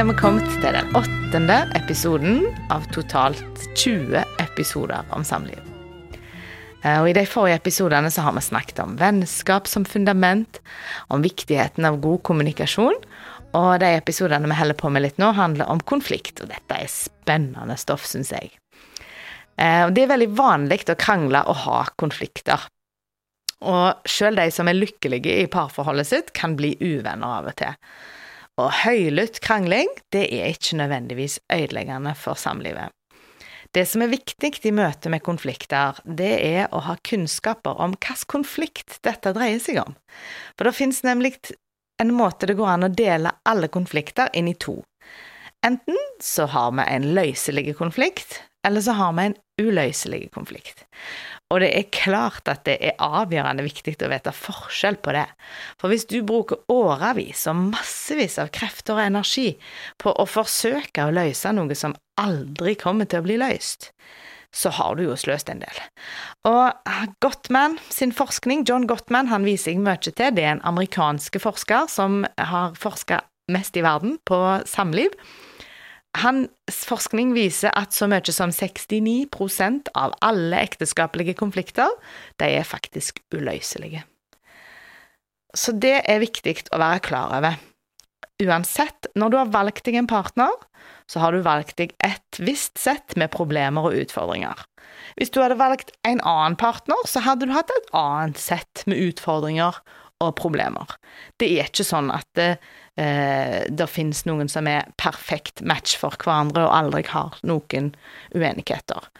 er vi kommet til den åttende episoden av totalt 20 episoder om samliv. Eh, og I de forrige episodene så har vi snakket om vennskap som fundament, om viktigheten av god kommunikasjon, og de episodene vi holder på med litt nå, handler om konflikt, og dette er spennende stoff, syns jeg. Og det er veldig vanlig å krangle og ha konflikter. Og sjøl de som er lykkelige i parforholdet sitt, kan bli uvenner av og til. Og høylytt krangling, det er ikke nødvendigvis ødeleggende for samlivet. Det som er viktig i møte med konflikter, det er å ha kunnskaper om hvilken konflikt dette dreier seg om. For det finnes nemlig en måte det går an å dele alle konflikter inn i to. Enten så har vi en løselig konflikt, eller så har vi en uløselig konflikt. Og det er klart at det er avgjørende viktig å vite forskjell på det. For hvis du bruker årevis og massevis av krefter og energi på å forsøke å løse noe som aldri kommer til å bli løst, så har du jo sløst en del. Og Gottman sin forskning, John Gottman, han viser jeg mye til. Det er en amerikanske forsker som har forska mest i verden på samliv. Hans forskning viser at så mye som 69% av alle ekteskapelige konflikter, de er faktisk uløselige. Så det er viktig å være klar over. Uansett, når du har valgt deg en partner, så har du valgt deg et visst sett med problemer og utfordringer. Hvis du hadde valgt en annen partner, så hadde du hatt et annet sett med utfordringer og problemer. Det er ikke sånn at det, eh, det finnes noen som er perfekt match for hverandre og aldri har noen uenigheter.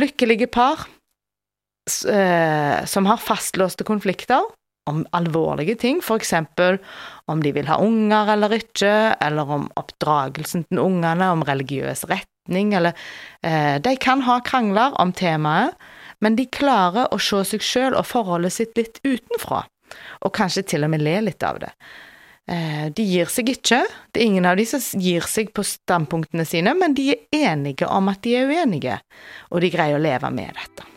Lykkelige par eh, som har fastlåste konflikter om alvorlige ting, f.eks. om de vil ha unger eller ikke, eller om oppdragelsen til ungene, om religiøs retning, eller eh, De kan ha krangler om temaet, men de klarer å se seg sjøl og forholdet sitt litt utenfra, og kanskje til og med le litt av det. Eh, de gir seg ikke, det er ingen av de som gir seg på standpunktene sine, men de er enige om at de er uenige, og de greier å leve med dette.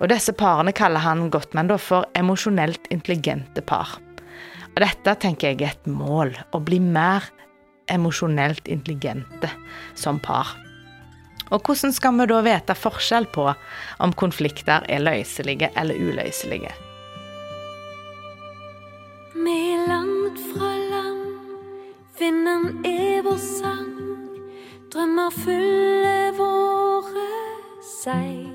Og disse parene kaller han Gottmann da for emosjonelt intelligente par. Og dette tenker jeg er et mål, å bli mer emosjonelt intelligente som par. Og hvordan skal vi da vite forskjell på om konflikter er løselige eller uløselige? Seil.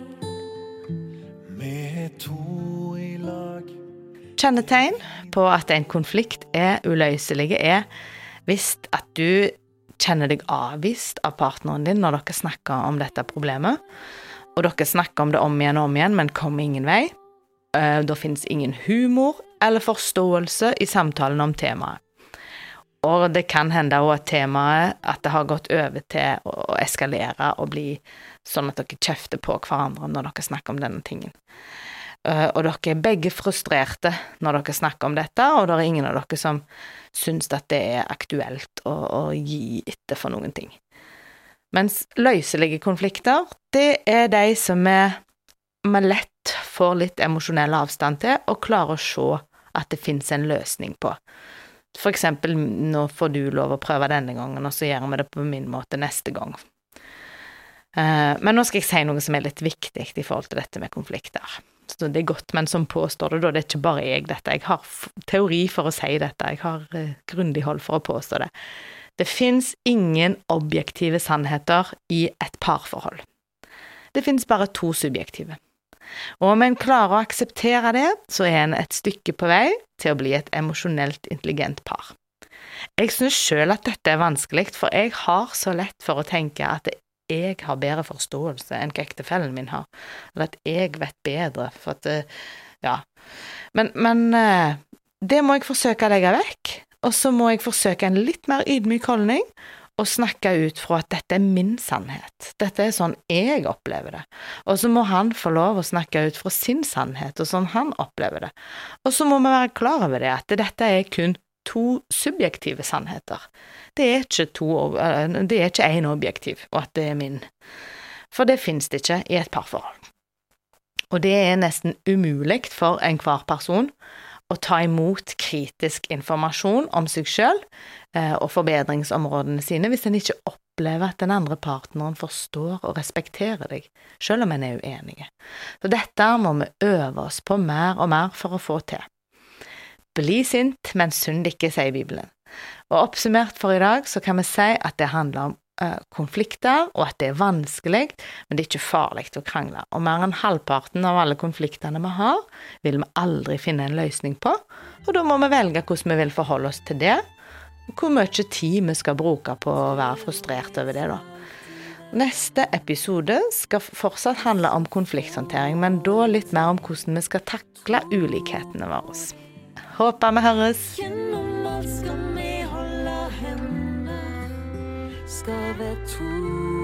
Er to i lag. Kjennetegn på at en konflikt er uløselig, er hvis at du kjenner deg avvist av partneren din når dere snakker om dette problemet, og dere snakker om det om igjen og om igjen, men kommer ingen vei. Eh, Da finnes ingen humor eller forståelse i samtalen om temaet. Og det kan hende òg at temaet at det har gått over til å eskalere og bli sånn at dere kjefter på hverandre når dere snakker om denne tingen. Eh, Og dere er begge frustrerte når dere snakker om dette, og det er ingen av dere som syns at det er aktuelt å, å gi etter for noen ting. Mens løselige konflikter, det er de som vi, lett får litt emosjonell avstand til, og klarer å se at det fins en løsning på. For eksempel, nå får du lov å prøve denne gangen, og så gjør vi det på min måte neste gang. Eh, Men nå skal jeg si noe som er litt viktig i forhold til dette med konflikter. Så det er godt, men som påstår det, da. Det er ikke bare jeg dette. Jeg har teori for å si dette. Jeg har eh, grundig hold for å påstå det. Det fins ingen objektive sannheter i et parforhold. Det fins bare to subjektive. Og om en klarer å akseptere det, så er en et stykke på vei til å bli et emosjonelt intelligent par. Jeg synes sjøl at dette er vanskelig, for jeg har så lett for å tenke at jeg har bedre forståelse enn hva ektefellen min har, eller at jeg vet bedre, for at eh, Ja. Men, men eh, det må jeg forsøke å legge vekk, og så må jeg forsøke en litt mer ydmyk holdning, og snakke ut fra at dette er min sannhet, dette er sånn jeg opplever det, og så må han få lov å snakke ut fra sin sannhet, og sånn han opplever det, og så må vi være klar over det, at dette er kun to subjektive sannheter. Det er ikke to, eh, det er ikke én objektiv, og at det er min. For det finnes det ikke i et parforhold. Og det er nesten umulig for enhver person å ta imot kritisk informasjon om seg sjøl eh, og forbedringsområdene sine hvis en ikke opplever at den andre partneren forstår og respekterer deg, sjøl om en er uenige. Så dette må vi øve oss på mer og mer for å få til. Bli sint, men synd ikke, sier Bibelen. Og oppsummert for i dag så kan vi si at det handler om konflikter, og at det er vanskelig, men det er ikke farlig å krangle. Og mer enn halvparten av alle konfliktene vi har, vil vi aldri finne en løsning på, og da må vi velge hvordan vi vil forholde oss til det, hvor mye tid vi skal bruke på å være frustrert over det, da. Neste episode skal fortsatt handle om konflikthåndtering, men da litt mer om hvordan vi skal takle ulikhetene våre. Håper vi høres. stave to